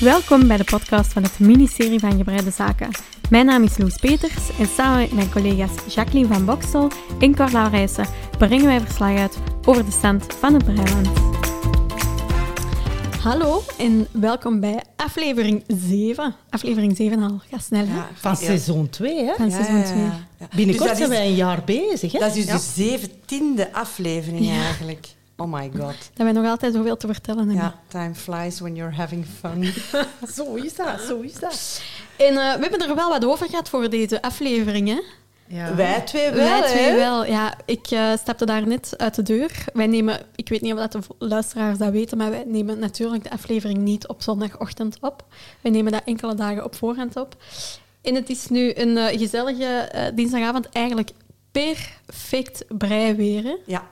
Welkom bij de podcast van het ministerie van Gebreide Zaken. Mijn naam is Loes Peters en samen met mijn collega's Jacqueline van Boksel en Carla Rijssen brengen wij verslag uit over de stand van het Breiland. Hallo en welkom bij aflevering 7. Aflevering 7 al, ga snel hè? Van seizoen 2, hè? Van seizoen 2. Binnenkort Dus zijn is- wij een jaar bezig, hè? Dat is dus Ja. de zeventiende aflevering eigenlijk. Oh my god. Dat wij nog altijd zoveel te vertellen hebben. Ja, time flies when you're having fun. Zo is dat, zo is dat. En eh, we hebben er wel wat over gehad voor deze aflevering. Hè? Ja. Wij twee wel, Wij twee hè? wel. Ja, ik eh, stapte daar net uit de deur. Wij nemen, ik weet niet of dat de luisteraars dat weten, maar wij nemen natuurlijk de aflevering niet op zondagochtend op. Wij nemen dat enkele dagen op voorhand op. En het is nu een eh, gezellige dinsdagavond, eigenlijk perfect breiweer. hè. Ja.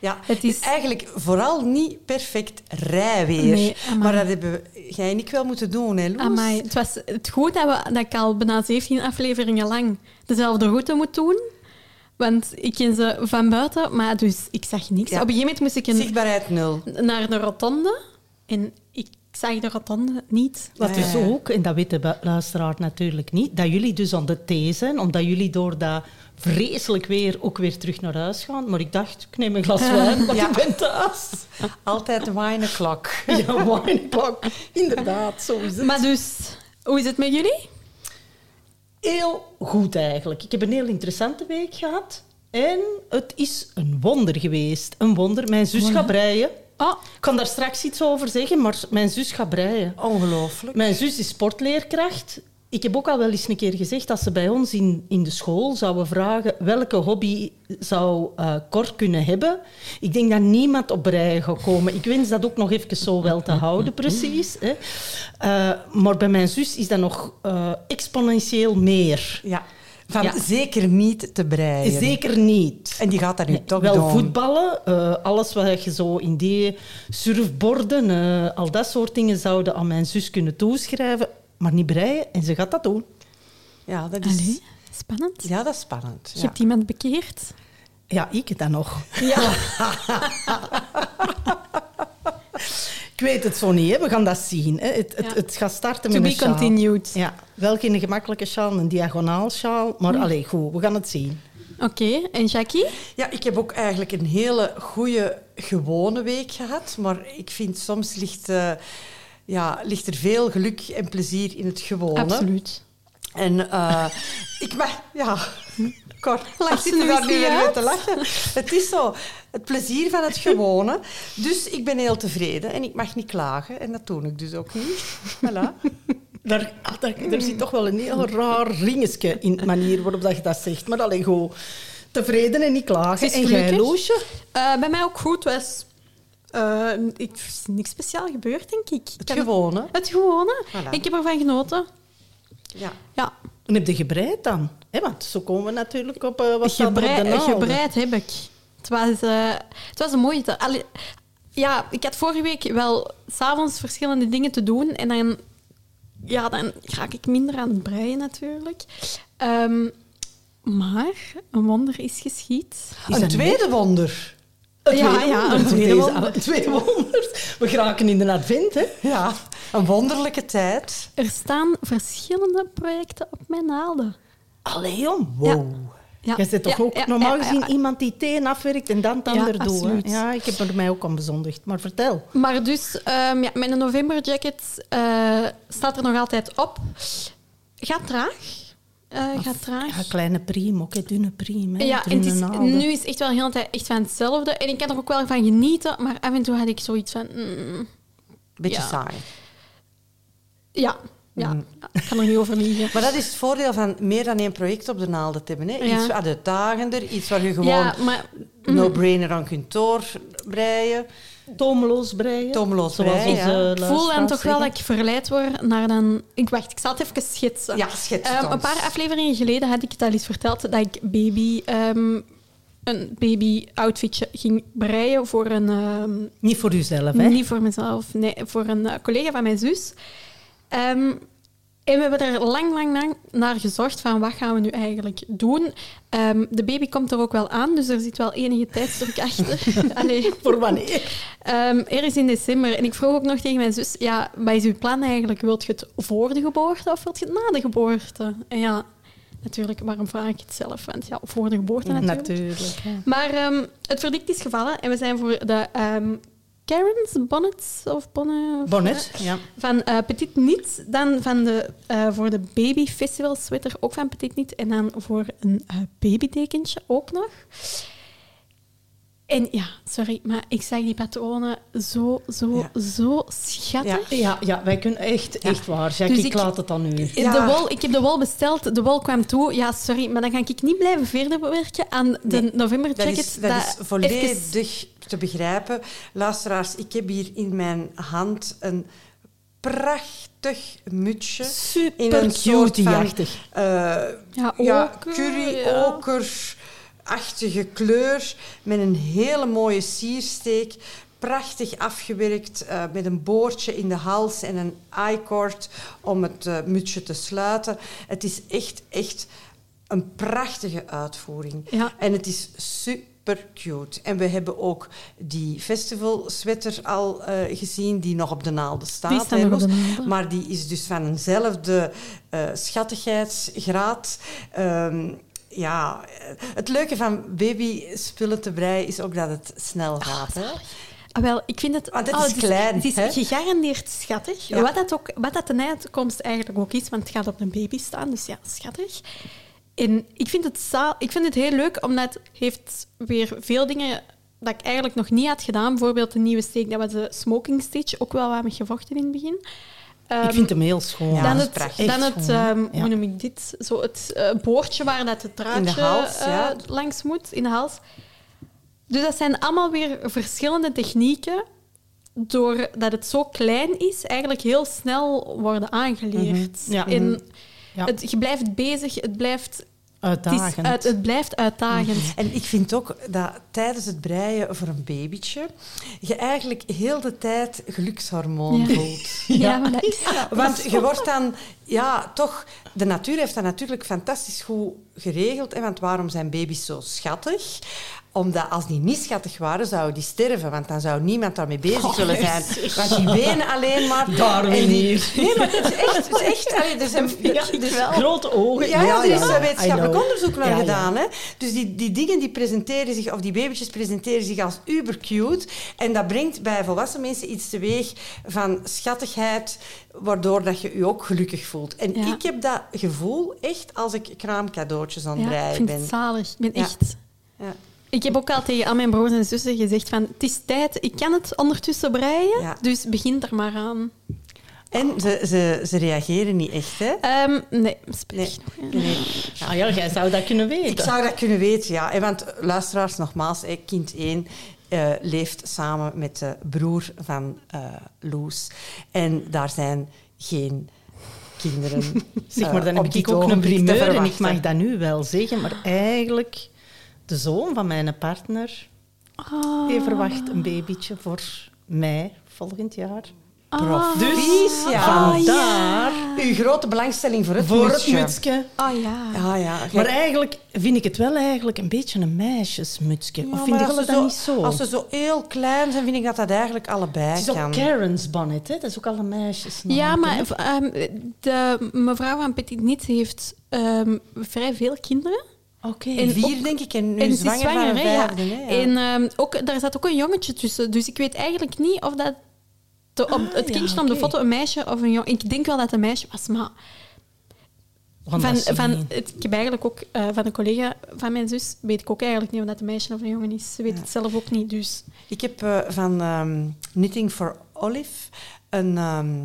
Ja, Het het is- eigenlijk vooral niet perfect rijweer. Nee, maar dat hebben jij en ik wel moeten doen, hè, Loes? Amai, het was het goed dat, we, dat ik al bijna 17 afleveringen lang dezelfde route moet doen. Want ik ken ze van buiten, maar dus ik zag niks. Ja. Op een gegeven moment moest ik een, Zichtbaarheid nul. naar de rotonde. En ik zag de rotonde niet. Ja, ja. ook, en dat weet de luisteraar natuurlijk niet, dat jullie dus aan de thee zijn, omdat jullie door dat vreselijk weer ook weer terug naar huis gaan. Maar ik dacht, ik neem een glas wijn, want Ja. ik ben thuis. Altijd wine o'clock. Ja, wijnklok. Inderdaad, zo is het. Maar dus, hoe is het met jullie? Heel goed eigenlijk. Ik heb een heel interessante week gehad. En het is een wonder geweest. Een wonder. Mijn zus gaat breien. Oh, Ik kan daar straks iets over zeggen, maar mijn zus gaat breien. Ongelooflijk. Mijn zus is sportleerkracht. Ik heb ook al wel eens een keer gezegd dat ze bij ons in, in de school zouden vragen welke hobby zou Cor kunnen hebben. Ik denk dat niemand op breien gaat komen. Ik wens dat ook nog even zo wel te houden, precies. Hè. Eh, maar bij mijn zus is dat nog eh, exponentieel meer. Ja. Van Ja. zeker niet te breien. Zeker niet. En die gaat dat nu Nee, toch wel doen. voetballen, eh, alles wat je zo in die surfborden, eh, al dat soort dingen zouden aan mijn zus kunnen toeschrijven, maar niet breien. En ze gaat dat doen. Ja, dat is... allee, spannend. Ja, dat is spannend. Je Ja. hebt iemand bekeerd. Ja, ik dan nog. Ja. Ik weet het zo niet, hè. we gaan dat zien. Hè. Het, het, Ja. het gaat starten To met be een sjaal. continued. Ja, wel geen gemakkelijke sjaal, een diagonaal sjaal, maar Hm. allee, goed, we gaan het zien. Oké, en Jackie? Ja, ik heb ook eigenlijk een hele goede gewone week gehad. Maar ik vind soms ligt, eh, ja, ligt er veel geluk en plezier in het gewone. Absoluut. En eh, ik mag... Ja, Cor, Lach ik ze zit nu er daar nu weer mee uit? te lachen. Het is zo, het plezier van het gewone. Dus ik ben heel tevreden en ik mag niet klagen. En dat doe ik dus ook niet. Voilà. Daar, ah, daar, er zit toch wel een heel raar ringetje in de manier waarop dat je dat zegt. Maar allee, goed, tevreden en niet klagen. En jij. Loesje? Eh, bij mij ook goed. was eh, ik, er is niks speciaal gebeurd, denk ik. Het gewone. Het gewone. Voilà. Ik heb ervan genoten. Ja. Ja, En heb je gebreid dan? Hè, want zo komen we natuurlijk op eh, wat staat er op de gebreid heb ik. Het was, eh, het was een mooie tijd. Allee, ja, ik had vorige week wel s'avonds verschillende dingen te doen. En dan, ja, dan raak ik minder aan het breien natuurlijk. Ehm, maar een wonder is geschied. Is Een tweede wonder. Een Ja, ja, een tweede wonder. een tweede wonders. We geraken in de advent, hè? Ja, een wonderlijke tijd. Er staan verschillende projecten op mijn naalden. Allee, jong. Ja. Wow. Ja. Jij bent toch Ja, ook ja, normaal ja, gezien ja. iemand die teen afwerkt en dan het Ja, ander doet. Ja, ik heb er mij ook aan bezondigd. Maar vertel. Maar dus, ehm ja, mijn November jacket eh, staat er nog altijd op. Gaat traag. Eh, gaat traag. Ja, kleine priem, ook hè, dunne priem. Hè, Ja, en is, nu is het echt wel de hele tijd echt van hetzelfde. En ik kan er ook wel van genieten, maar af en toe had ik zoiets van... mm, Beetje Ja. saai. ja, ja, Mm. ja, ik kan er niet over liegen. Maar dat is het voordeel van meer dan één project op de naalden te hebben. Hè? Ja. Iets uitdagender, iets waar je gewoon Ja, maar no-brainer aan kunt doorbreien. Tomeloos breien. Zoals onze ja. ik voel dan toch wel dat ik verleid word naar dan... Ik wacht, ik zal het even schetsen. Ja, schets het Ehm, een paar afleveringen geleden had ik het al eens verteld dat ik baby, ehm, een baby-outfitje ging breien voor een... ehm, Niet voor uzelf, hè? Niet voor mezelf, nee, voor een eh, collega van mijn zus. Ehm, En we hebben er lang, lang, lang naar gezocht van wat gaan we nu eigenlijk doen. Ehm, de baby komt er ook wel aan, dus er zit wel enige tijdsdruk achter. Allee. Voor wanneer? Um, ergens in december. En ik vroeg ook nog tegen mijn zus, ja, wat is uw plan eigenlijk? Wilt je het voor de geboorte of wilt je het na de geboorte? En ja, natuurlijk, waarom vraag ik het zelf? Want ja, voor de geboorte natuurlijk. Natuurlijk. ja. Maar um, het verdict is gevallen en we zijn voor de Karen's Bonnets of bonnet, Bonnet, ja. van uh, Petit Niet. Dan van de, uh, voor de Baby Festival sweater ook van Petit Niet. En dan voor een uh, babydekentje ook nog. En ja, sorry, maar ik zag die patronen zo, zo, ja. zo schattig. Ja, ja, ja, wij kunnen echt, echt waar. Jackie, dus ik, ik laat het dan nu. Ja. De wol, ik heb de wol besteld, de wol kwam toe. Ja, sorry, maar dan ga ik niet blijven verder werken aan de nee, november jacket. Dat is, dat dat is volledig even... te begrijpen. Luisteraars, ik heb hier in mijn hand een prachtig mutsje. Super in een cute, van. Uh, ja, ja, curry, ja. oker achtige kleur met een hele mooie siersteek. Prachtig afgewerkt uh, met een boordje in de hals en een i-cord om het uh, mutsje te sluiten. Het is echt, echt een prachtige uitvoering. Ja. En het is super cute. En we hebben ook die festival sweater al uh, gezien, die nog op de naalden staat. Die nog op de naalden. Maar die is dus van eenzelfde schattigheidsgraad. Um, ja, het leuke van babyspullen te breien is ook dat het snel gaat. Oh, ah, wel, ik vind het... Want het is oh, klein. Het is, het is gegarandeerd schattig. Ja. Wat, dat ook, wat dat de uitkomst eigenlijk ook is, want het gaat op een baby staan, dus ja, schattig. En ik vind het, zaal, ik vind het heel leuk, omdat het heeft weer veel dingen dat ik eigenlijk nog niet had gedaan. Bijvoorbeeld de nieuwe steek, dat was de smoking stitch, ook wel wat met gevochten in het begin. Um, ik vind hem heel schoon. Ja, dan het, dan het um, ja. hoe noem ik dit? Zo het uh, boordje waar dat het draadje hals, ja. uh, langs moet, in de hals. Dus dat zijn allemaal weer verschillende technieken, doordat het zo klein is, eigenlijk heel snel worden aangeleerd. Mm -hmm. En het, je blijft bezig, het blijft Uitdagend. Het, uit, het, blijft uitdagend. En ik vind ook dat tijdens het breien voor een babytje je eigenlijk heel de tijd gelukshormoon ja. voelt. Ja, ja, maar dat is ja, Want je wordt dan, ja, toch, de natuur heeft dat natuurlijk fantastisch goed geregeld. Hè, want waarom zijn baby's zo schattig? Omdat als die niet schattig waren, zouden die sterven. Want dan zou niemand daarmee bezig oh, willen zijn. Want die wenen alleen maar... Hier. Nee, maar het is echt... Is echt allee, er zijn, ja, dus grote ogen. Ja, ja, er is ja. wetenschappelijk onderzoek naar ja, gedaan. Hè? Dus die, die dingen die presenteren zich... Of die babytjes presenteren zich als uber cute. En dat brengt bij volwassen mensen iets teweeg van schattigheid waardoor dat je je ook gelukkig voelt. En ik heb dat gevoel echt als ik kraamcadeautjes aan het Ja, ik vind ben. het zalig. Ik ben Ja. echt... Ja. Ik heb ook al tegen al mijn broers en zussen gezegd van... Het is tijd, ik kan het ondertussen breien, Ja. dus begin er maar aan. En ze, ze, ze reageren niet echt, hè? Ehm, nee, spreek Nee. nog. ja. Nee. Ah ja, jij zou dat kunnen weten. Ik zou dat kunnen weten, ja. En Want luisteraars, nogmaals, kind 1 eh, leeft samen met de broer van eh, Loes. En daar zijn geen kinderen. Zeg maar, dan eh, heb op ik ook een primeur en ik mag dat nu wel zeggen, maar eigenlijk de zoon van mijn partner Ah. die verwacht een babytje voor mei volgend jaar. Ah. Proficiat. Vandaar Uw grote belangstelling voor het voor het mutsje. mutsje. Oh ja. Ja, ja. Maar eigenlijk vind ik het wel eigenlijk een beetje een meisjesmutsje. Ja, of vind als je ze dat niet zo? Als ze zo heel klein zijn, vind ik dat dat eigenlijk allebei Het is ook kan. Karen's bonnet, hè? dat is ook al een meisjesnaam. Ja, maar ehm, de mevrouw van Petit Niet heeft ehm, vrij veel kinderen. Oké. En Vier, ook- denk ik, en nu en ze is zwanger, van zwanger, hè, ja. ja. En ehm, ook, daar zat ook een jongetje tussen. Dus ik weet eigenlijk niet of dat de, op Ah, het ja, kindje op de foto een meisje of een jongen... Ik denk wel dat het een meisje was, maar... Van, van, het, ik heb eigenlijk ook eh, van een collega van mijn zus... weet ik ook eigenlijk niet of dat een meisje of een jongen is. Ze weet het zelf ook niet, dus... Ik heb eh, van ehm, Knitting for Olive een... ehm,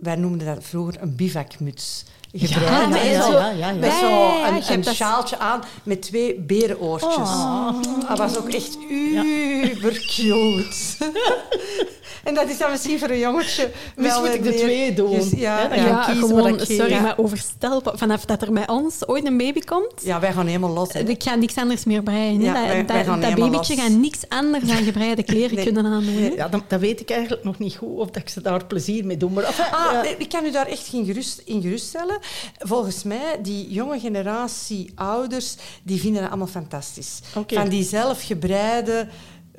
wij noemden dat vroeger een bivakmuts. Gebruikt. Ja, zo, ja, ja, ja. met Ja, zo ja, ja, een, een dat- sjaaltje aan met twee berenoortjes. Oh. Dat was ook echt uber cute. En dat is dan misschien voor een jongetje Misschien moet ik de twee doen. Dus, ja, Ja, dan kiezen gewoon, ik sorry, Ja. maar overstel, vanaf dat er bij ons ooit een baby komt, Ja, wij gaan helemaal los. hè. ik ga niks anders meer breien. Ja, dat wij- wij dat, gaan dat babytje los. gaat niks anders dan gebreide kleren Nee. kunnen aandoen. Ja, dan, dat weet ik eigenlijk nog niet goed of dat ik ze daar plezier mee doe. Maar, enfin, Ah, ik kan u daar echt in, gerust, in geruststellen. Volgens mij, die jonge generatie ouders, die vinden dat allemaal fantastisch. Van die zelfgebreide,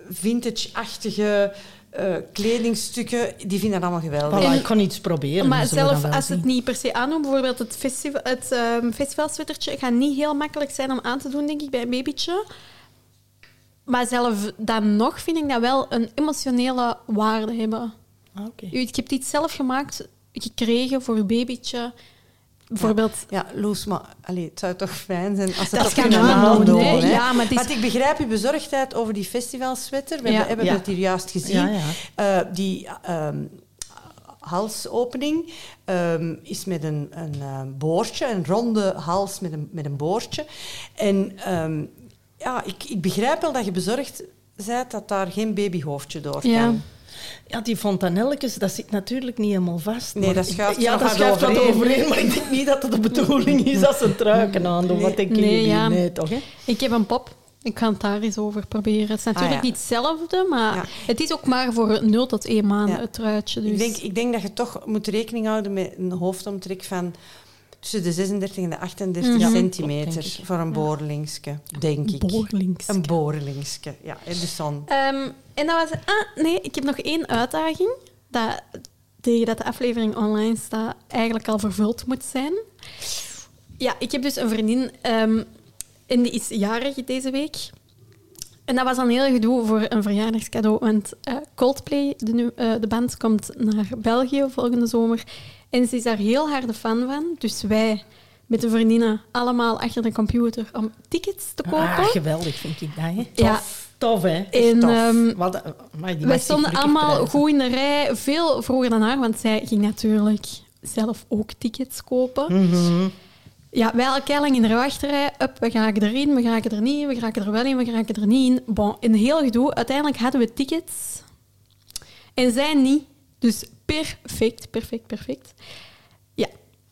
vintage-achtige eh, kledingstukken, die vinden dat allemaal geweldig. Voilà, ik ga iets proberen. Maar zelf als het niet per se aandoet, bijvoorbeeld het, festival, het ehm, festivalswittertje gaat niet heel makkelijk zijn om aan te doen, denk ik, bij een babytje. Maar zelf dan nog vind ik dat wel een emotionele waarde hebben. Ah, oké. Je hebt iets zelf gemaakt, gekregen voor je babytje. Bijvoorbeeld, Ja, Loes, maar allee, het zou toch fijn zijn als ze Dat dat kan kunnen aandoen? Ja, maar het is- Want ik begrijp uw bezorgdheid over die festivalswetter. We Ja. hebben, hebben Ja. het hier juist gezien. Ja, ja. Eh, die ehm, halsopening ehm, is met een, een eh, boordje, een ronde hals met een, met een boordje. En ehm, ja, ik, ik begrijp wel dat je bezorgd bent dat daar geen babyhoofdje door kan. Ja. Die fontanelletjes, dat zit natuurlijk niet helemaal vast. Nee, dat schuift Ja, dat wat schuift wat overheen. overheen. Maar ik denk niet dat het de bedoeling is dat ze truiken aandoen. Wat denken Nee, jullie? ja. Nee, toch? Hè? ik heb een pop. Ik ga het daar eens over proberen. Het is natuurlijk Ah, ja. niet hetzelfde, maar Ja. het is ook maar voor 0 tot 1 maanden Ja. het truitje. Dus. Ik, denk, ik denk dat je toch moet rekening houden met een hoofdomtrek van tussen de 36 en de 38 Mhm. centimeter Klopt, denk voor een boorlingske, denk ik. Een boorlingske, ja. hè, Dus dan... Ehm, en dat was... Ah, nee, ik heb nog één uitdaging. Dat, tegen dat de aflevering online staat, eigenlijk al vervuld moet zijn. Ja, ik heb dus een vriendin... ehm, en die is jarig deze week. En dat was dan heel gedoe voor een verjaardagscadeau. Want eh, Coldplay, de, nu- eh, de band, komt naar België volgende zomer. En ze is daar heel harde fan van. Dus wij, met de vriendinnen, allemaal achter de computer om tickets te kopen. Ah, geweldig vind ik dat. Hè? Ja. Tof. Tof, hè? En, tof. ehm, Wat, eh, maar die wij stonden allemaal prijzen. goed in de rij, veel vroeger dan haar, want zij ging natuurlijk zelf ook tickets kopen. Mhm. Ja, wij al lang in de wachtrij. Up, we geraken erin, we geraken er niet in, we geraken er wel in, we geraken er niet in. Bon, een heel gedoe. Uiteindelijk hadden we tickets. En zij niet. Dus perfect, perfect, perfect.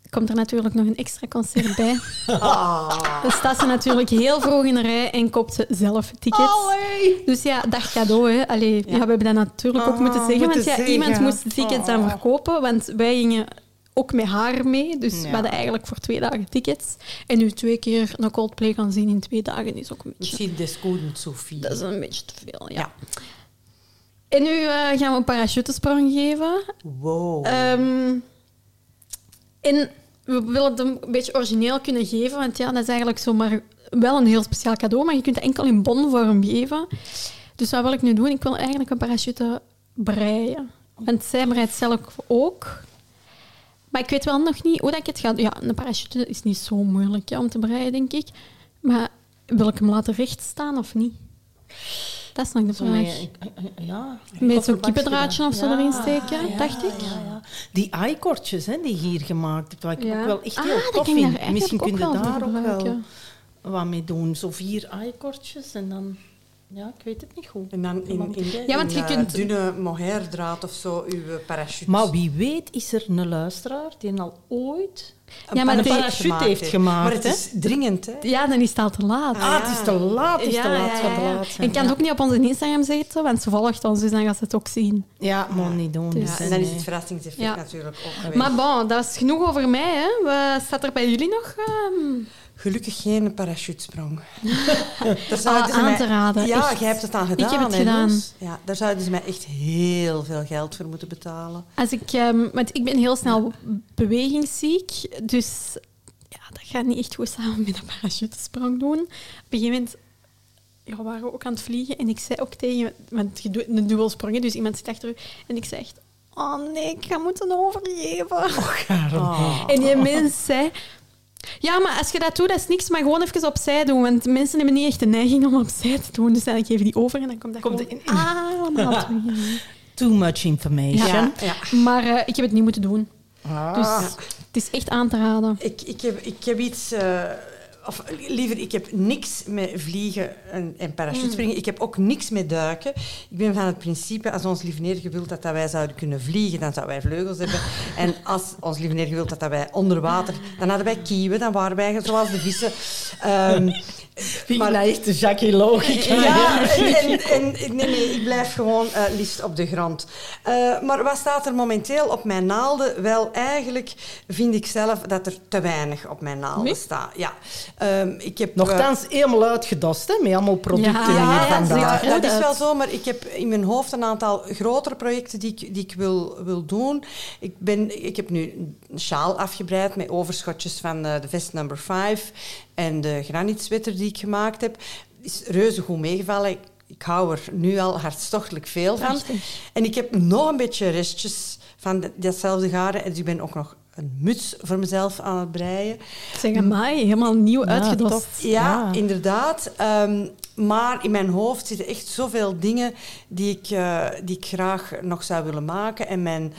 Komt er natuurlijk nog een extra concert bij. Ah. Dan staat ze natuurlijk heel vroeg in de rij en koopt ze zelf tickets. Allee. Dus ja, dag cadeau. Hè. Allee, ja. we hebben dat natuurlijk ook Ah, moeten zeggen. moeten want ja, zeggen. iemand moest de tickets dan Oh. verkopen. Want wij gingen ook met haar mee. Dus we hadden eigenlijk voor twee dagen tickets. En nu twee keer naar Coldplay gaan zien in twee dagen is ook een beetje... Misschien desgoedend, Sophie. Dat is een beetje te veel, ja. Ja. En nu eh, gaan we een parachutesprong geven. Wow. Ehm, en we willen het een beetje origineel kunnen geven, want ja, dat is eigenlijk zomaar wel een heel speciaal cadeau, maar je kunt het enkel in bonvorm geven. Dus wat wil ik nu doen? Ik wil eigenlijk een parachute breien. Want zij breidt zelf ook. Maar ik weet wel nog niet hoe dat ik het ga... Ja, een parachute is niet zo moeilijk ja, om te breien, denk ik. Maar wil ik hem laten recht staan of niet? Dat is nog de Zo vraag. met, eh, ja, Met zo'n kippendraadje of zo Ja, erin steken, ja, dacht ik. Ja, ja. Die eikortjes hè, die je hier gemaakt hebt, wat ik Ja. ook wel echt Ah, heel dat tof vind. Misschien kun je daar ook wel wat mee doen. Zo vier eikortjes en dan... Ja, ik weet het niet goed. en dan in, in, Ja, want je eh, kunt- dunne mohairdraad of zo uw parachute. Maar wie weet is er een luisteraar die al ooit Een Ja, maar een parachute heeft gemaakt. Maar het hè? is dringend, hè? Ja, dan is het al te laat. Ah, Ah, het is te laat, het is te laat, te laat En ik kan het ook niet op onze Instagram zetten, want ze volgt ons, dus dan gaat ze het ook zien. Ja, maar niet doen. Dus- dus, Ja, en dan is het verrassingseffect Ja. natuurlijk ook geweest. Maar bon, dat is genoeg over mij. Hè. Wat staat er bij jullie nog? ehm? Gelukkig geen parachutesprong. daar Ah, zouden ze aan mij- te raden, Ja, echt. jij hebt het aan gedaan. Ik heb het gedaan. Ja, daar zouden ze mij echt heel veel geld voor moeten betalen. Als ik, ehm, want ik ben heel snel bewegingsziek, dus ja, dat gaat niet echt goed samen met een parachutesprong doen. Op een gegeven moment ja, we waren we ook aan het vliegen en ik zei ook tegen, want je doet een dubbelsprong, dus iemand zit achter u, en ik zei echt, oh nee, ik ga moeten overgeven. Ah. En die mens zei... Ja, maar als je dat doet, dat is niks, maar gewoon even opzij doen. Want mensen hebben niet echt de neiging om opzij te doen. Dus dan geef je die over en dan komt dat Komt gewoon in- allemaal terug in. Too much information. Ja, ja. Maar eh, ik heb het niet moeten doen. Ah. Dus het is echt aan te raden. Ik, ik, heb, ik heb iets... eh, of liever, ik heb niks met vliegen en, en parachutespringen. Ik heb ook niks met duiken. Ik ben van het principe, als ons lieve neer gewild dat, dat wij zouden kunnen vliegen, dan zouden wij vleugels hebben. En als ons lieve neer gewild dat, dat wij onder water, dan hadden wij kieuwen, dan waren wij zoals de vissen. Um, maar nou echt de Jackie logica. Ja, en, en, nee, nee, ik blijf gewoon uh, liefst op de grond. Uh, maar wat staat er momenteel op mijn naalden? Wel, eigenlijk vind ik zelf dat er te weinig op mijn naalden nee? staat. Ja. Um, ik heb, Nochtans uh, helemaal uitgedost, hè, met allemaal producten ja, hier vandaag. Ja, dat is wel zo, maar ik heb in mijn hoofd een aantal grotere projecten die ik, die ik wil, wil doen. Ik, ben, ik heb nu een sjaal afgebreid met overschotjes van de vest number 5 en de granitswetter die ik gemaakt heb. Is reuze goed meegevallen. Ik, ik hou er nu al hartstochtelijk veel van. En ik heb nog een beetje restjes van datzelfde garen. En dus ik ben ook nog een muts voor mezelf aan het breien. Zeg mij, helemaal nieuw ja, uitgedost. Ja, ja, inderdaad. Um, maar in mijn hoofd zitten echt zoveel dingen die ik, uh, die ik graag nog zou willen maken. En mijn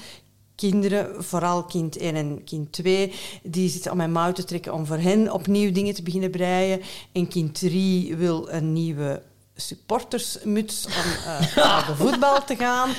kinderen, vooral kind 1 en kind 2, die zitten aan mijn mouw te trekken om voor hen opnieuw dingen te beginnen breien. En kind 3 wil een nieuwe supportersmuts om uh, naar de voetbal te gaan.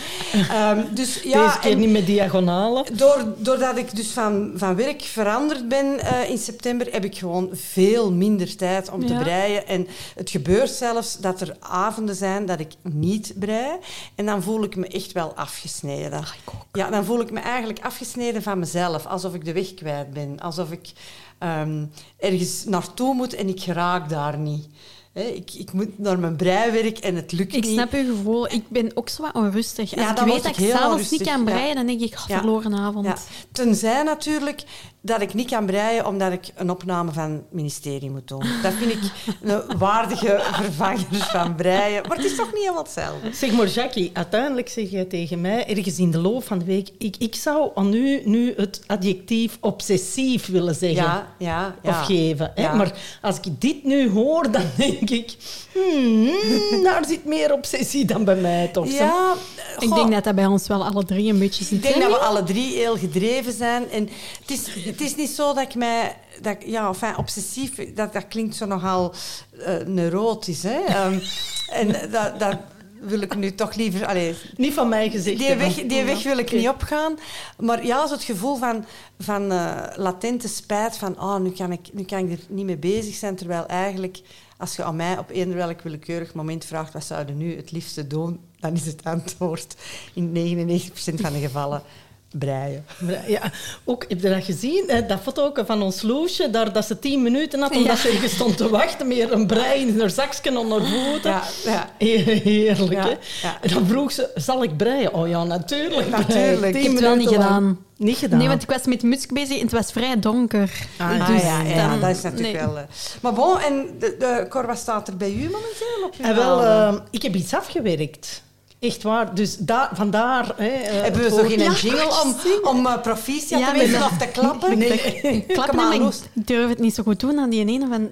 Um, dus, ja, Deze keer niet met diagonalen. Door, doordat ik dus van, van werk veranderd ben uh, in september, heb ik gewoon veel minder tijd om ja. te breien. En het gebeurt zelfs dat er avonden zijn dat ik niet brei. En dan voel ik me echt wel afgesneden. Ach, ja, dan voel ik me eigenlijk afgesneden van mezelf. Alsof ik de weg kwijt ben. Alsof ik um, ergens naartoe moet en ik raak daar niet. He, ik, ik, moet naar mijn breiwerk en het lukt ik niet. Ik snap je gevoel. Ik ben ook zo wat onrustig. Als ja, ik weet dat ik s'avonds niet kan breien, ja. dan denk ik, oh, verloren avond. Ja. Tenzij natuurlijk dat ik niet kan breien omdat ik een opname van het ministerie moet doen. Dat vind ik een waardige vervanger van breien. Maar het is toch niet helemaal hetzelfde. Zeg maar, Jackie, uiteindelijk zeg je tegen mij, ergens in de loop van de week, ik, ik zou aan u nu het adjectief obsessief willen zeggen. Ja, ja, ja. Of geven. Hè? Maar als ik dit nu hoor, dan denk ik, hmm, daar zit meer obsessie dan bij mij toch? Ja, goh, ik denk dat dat bij ons wel alle drie een beetje zit. Ik denk dat we alle drie heel gedreven zijn. En het is het is niet zo dat ik mij... Dat, ja, enfin, obsessief, dat, dat klinkt zo nogal uh, neurotisch. Hè? Um, en dat, dat wil ik nu toch liever... Allez, niet van mij gezegd. Die weg, die weg wil ik okay. niet opgaan. Maar ja, zo het gevoel van, van uh, latente spijt van... Oh, nu, kan ik, nu kan ik er niet mee bezig zijn, terwijl eigenlijk... Als je aan mij op eender welk willekeurig moment vraagt wat zouden nu het liefste doen, dan is het antwoord in 99% van de gevallen breien. Ja, ook, heb je dat gezien? Dat foto van ons Loesje, daar, dat ze tien minuten had omdat ja. ze ergens stond te wachten met een brei in haar zakje onder voeten. Ja, ja. Heerlijk, ja, hè? En dan vroeg ze, zal ik breien? Oh ja, natuurlijk. Natuurlijk. Ik heb het wel niet gedaan. Niet gedaan? Nee, want ik was met muziek bezig en het was vrij donker. Ah, dus ja, ja, dan, dat is natuurlijk nee. wel... Uh... Maar bon, en de, de, Cor, wat staat er bij u momenteel op je en wel, uh, Ik heb iets afgewerkt. Echt waar. Dus da vandaar... Hè, uh, Hebben we zo geen ja, jingle om, om uh, proficiat ja, te of te klappen? Nee, nee. klappen maar ik durf het niet zo goed doen aan die ene van...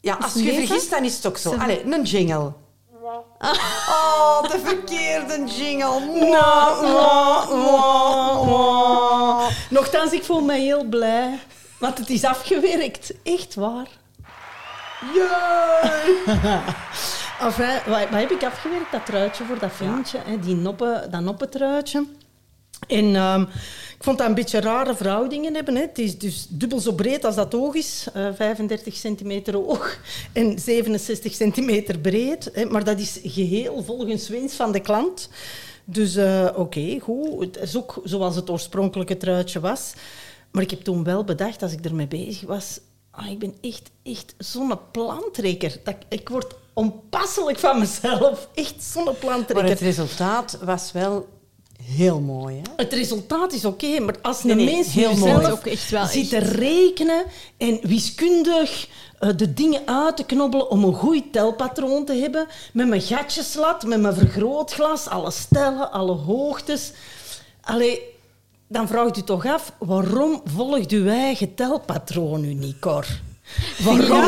Ja, als je vergist, dan is het ook zo. Allee, een jingle. Oh, de verkeerde jingle. No, no, no, Nochtans, ik voel me heel blij. Want het is afgewerkt. Echt waar. Yeah. Enfin, wat, wat, heb ik afgewerkt? Dat truitje voor dat vriendje, ja. hè, die noppen, dat noppentruitje. En um, ik vond dat een beetje rare verhoudingen hebben. Hè. Het is dus dubbel zo breed als dat oog is, uh, 35 centimeter hoog en 67 centimeter breed. Hè. Maar dat is geheel volgens wens van de klant. Dus uh, oké, okay, goed. Het is ook zoals het oorspronkelijke truitje was. Maar ik heb toen wel bedacht, als ik ermee bezig was... Oh, ik ben echt, echt zo'n plantrekker. Dat, ik word onpasselijk van mezelf. Echt zo'n plantrekker. Maar het resultaat was wel heel mooi. Hè? Het resultaat is oké, okay, maar als een nee, nee, mens heel zelf ook echt wel zit te rekenen en wiskundig uh, de dingen uit te knobbelen om een goed telpatroon te hebben, met mijn gatjeslat, met mijn vergrootglas, alle stellen, alle hoogtes. Allee, dan vraagt u toch af, waarom volgt uw eigen telpatroon u niet, Cor? Waarom Ja,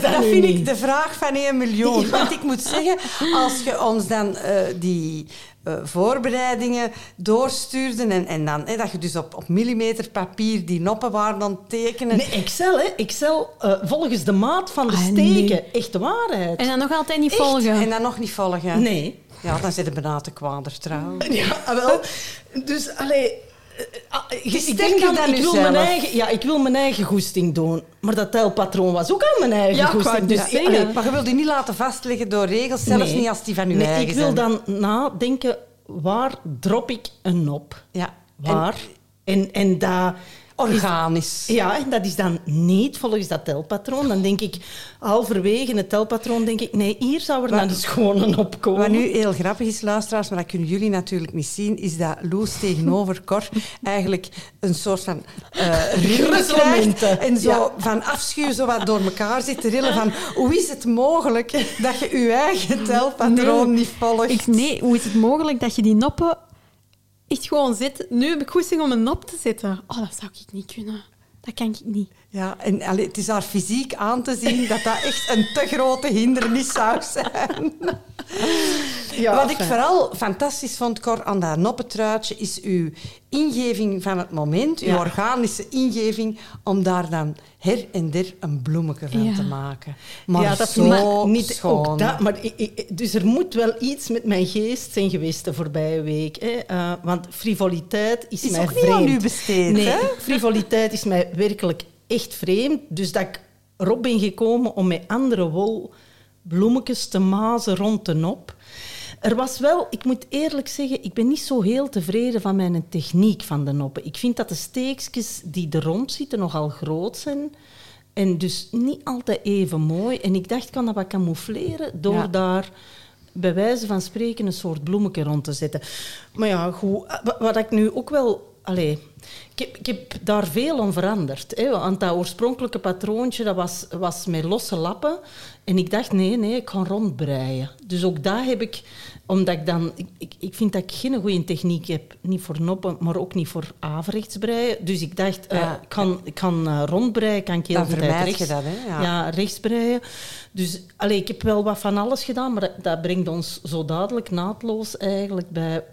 dat, vind ik de vraag van 1 miljoen. Want ik moet zeggen, als je ons dan eh, die eh, voorbereidingen doorstuurde en, en dan, hè, dat je dus op, op millimeter papier die noppen waren aan het tekenen. Nee, Excel, hè. Excel eh, volgens de maat van de Ah, steken. nee. Echt de waarheid. En dan nog altijd niet Echt? volgen. En dan nog niet volgen. Nee. Ja, dan zit je bijna te kwader trouwens. Ja, wel. Dus, allee... eh, ah, ik- ik denk ik wil, mijn eigen, ja, ik wil mijn eigen goesting doen. Maar dat telpatroon was ook aan mijn eigen Ja, goesting. Dus, zeggen. Maar je wilt die niet laten vastleggen door regels, zelfs nee. niet als die van je nee, eigen ik wil zijn. dan nadenken, waar drop ik een nop? Ja. Waar? En, en dat... Organisch. Ja, en dat is dan niet volgens dat telpatroon. Dan denk ik, halverwege het telpatroon, denk ik, nee, hier zou er dan gewoon een opkomen. Wat nu heel grappig is, luisteraars, maar dat kunnen jullie natuurlijk niet zien, is dat Loes tegenover Cor eigenlijk een soort van Gruzzelmomenten. en zo Ja. van afschuw zo wat door elkaar zit te rillen van hoe is het mogelijk dat je je eigen telpatroon niet volgt? Ik, nee, hoe is het mogelijk dat je die noppen echt gewoon zit? Nu heb ik goesting om een nop te zetten. Oh, dat zou ik niet kunnen. Dat kan ik niet. Ja, en allee, het is haar fysiek aan te zien dat dat echt een te grote hindernis zou zijn. Ja, Wat ik vooral fantastisch vond, Cor, aan dat noppentruitje, is uw ingeving van het moment, uw Ja. organische ingeving, om daar dan her en der een bloemetje van Ja. te maken. Maar ja, dat zo ik niet schoon. ook dat. Maar ik- ik- dus er moet wel iets met mijn geest zijn geweest de voorbije week. Hè. Eh, want frivoliteit is, is mij ook niet vreemd. aan u besteed, nee, hè? frivoliteit is mij werkelijk echt vreemd. Dus dat ik erop ben gekomen om met andere wol bloemetjes te mazen rond de nop. Er was wel, ik moet eerlijk zeggen, ik ben niet zo heel tevreden van mijn techniek van de noppen. Ik vind dat de steekjes die er rond zitten nogal groot zijn. En dus niet altijd even mooi. En ik dacht, ik kan dat wat camoufleren door Ja. daar bij wijze van spreken een soort bloemetje rond te zetten. Maar ja, goed, wa- wat ik nu ook wel... Allee, ik, heb, ik heb daar veel aan veranderd. Hè, want dat oorspronkelijke patroontje dat was, was met losse lappen. En ik dacht, nee, nee, ik ga rondbreien. Dus ook daar heb ik... Omdat ik dan... Ik, ik, vind dat ik geen goede techniek heb. Niet voor noppen, maar ook niet voor averechts breien. Dus ik dacht, eh, Ja. ik kan, ik kan eh, rondbreien, kan ik heel Dan tijd vermijd je dat, hè? Ja. Ja, rechts breien. Dus allee, ik heb wel wat van alles gedaan, maar dat, dat brengt ons zo dadelijk naadloos eigenlijk bij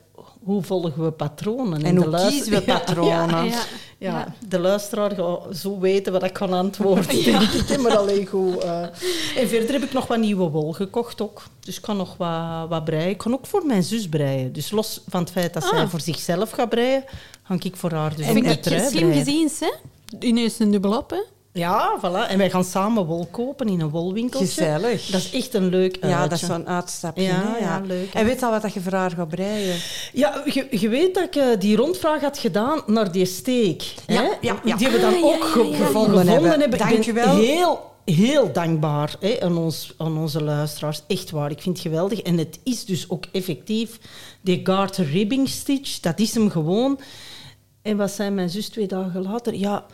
hoe volgen we patronen. En de hoe luister- kiezen we Ja, patronen? Ja, Ja. ja, de luisteraar gaat zo weten wat ik kan antwoorden, denk ik. Maar alleen goed. eh. En verder heb ik nog wat nieuwe wol gekocht ook. Dus ik kan nog wat, wat breien. Ik kan ook voor mijn zus breien. Dus los van het feit dat zij Ah. voor zichzelf gaat breien, ga ik voor haar dus Vind ook een trui slim breien. gezien, hè? Ineens een dubbel op, hè? Ja, voilà. En wij gaan samen wol kopen in een wolwinkeltje. Gezellig. Dat is echt een leuk Ja, dat is zo'n uitstapje. Ja, leuk. En weet al wat dat je voor haar gaat breien? Ja, je, je weet dat ik eh, die rondvraag had gedaan naar die steek. Ja, hè? ja, ja. Die we dan Ah, ook gevonden, Gevonden hebben. hebben. Dank ik je ben wel. heel, heel dankbaar hè, aan, ons, aan onze luisteraars. Echt waar, ik vind het geweldig. En het is dus ook effectief die Garter Ribbing Stitch. Dat is hem gewoon. En wat zei mijn zus twee dagen later? Ja,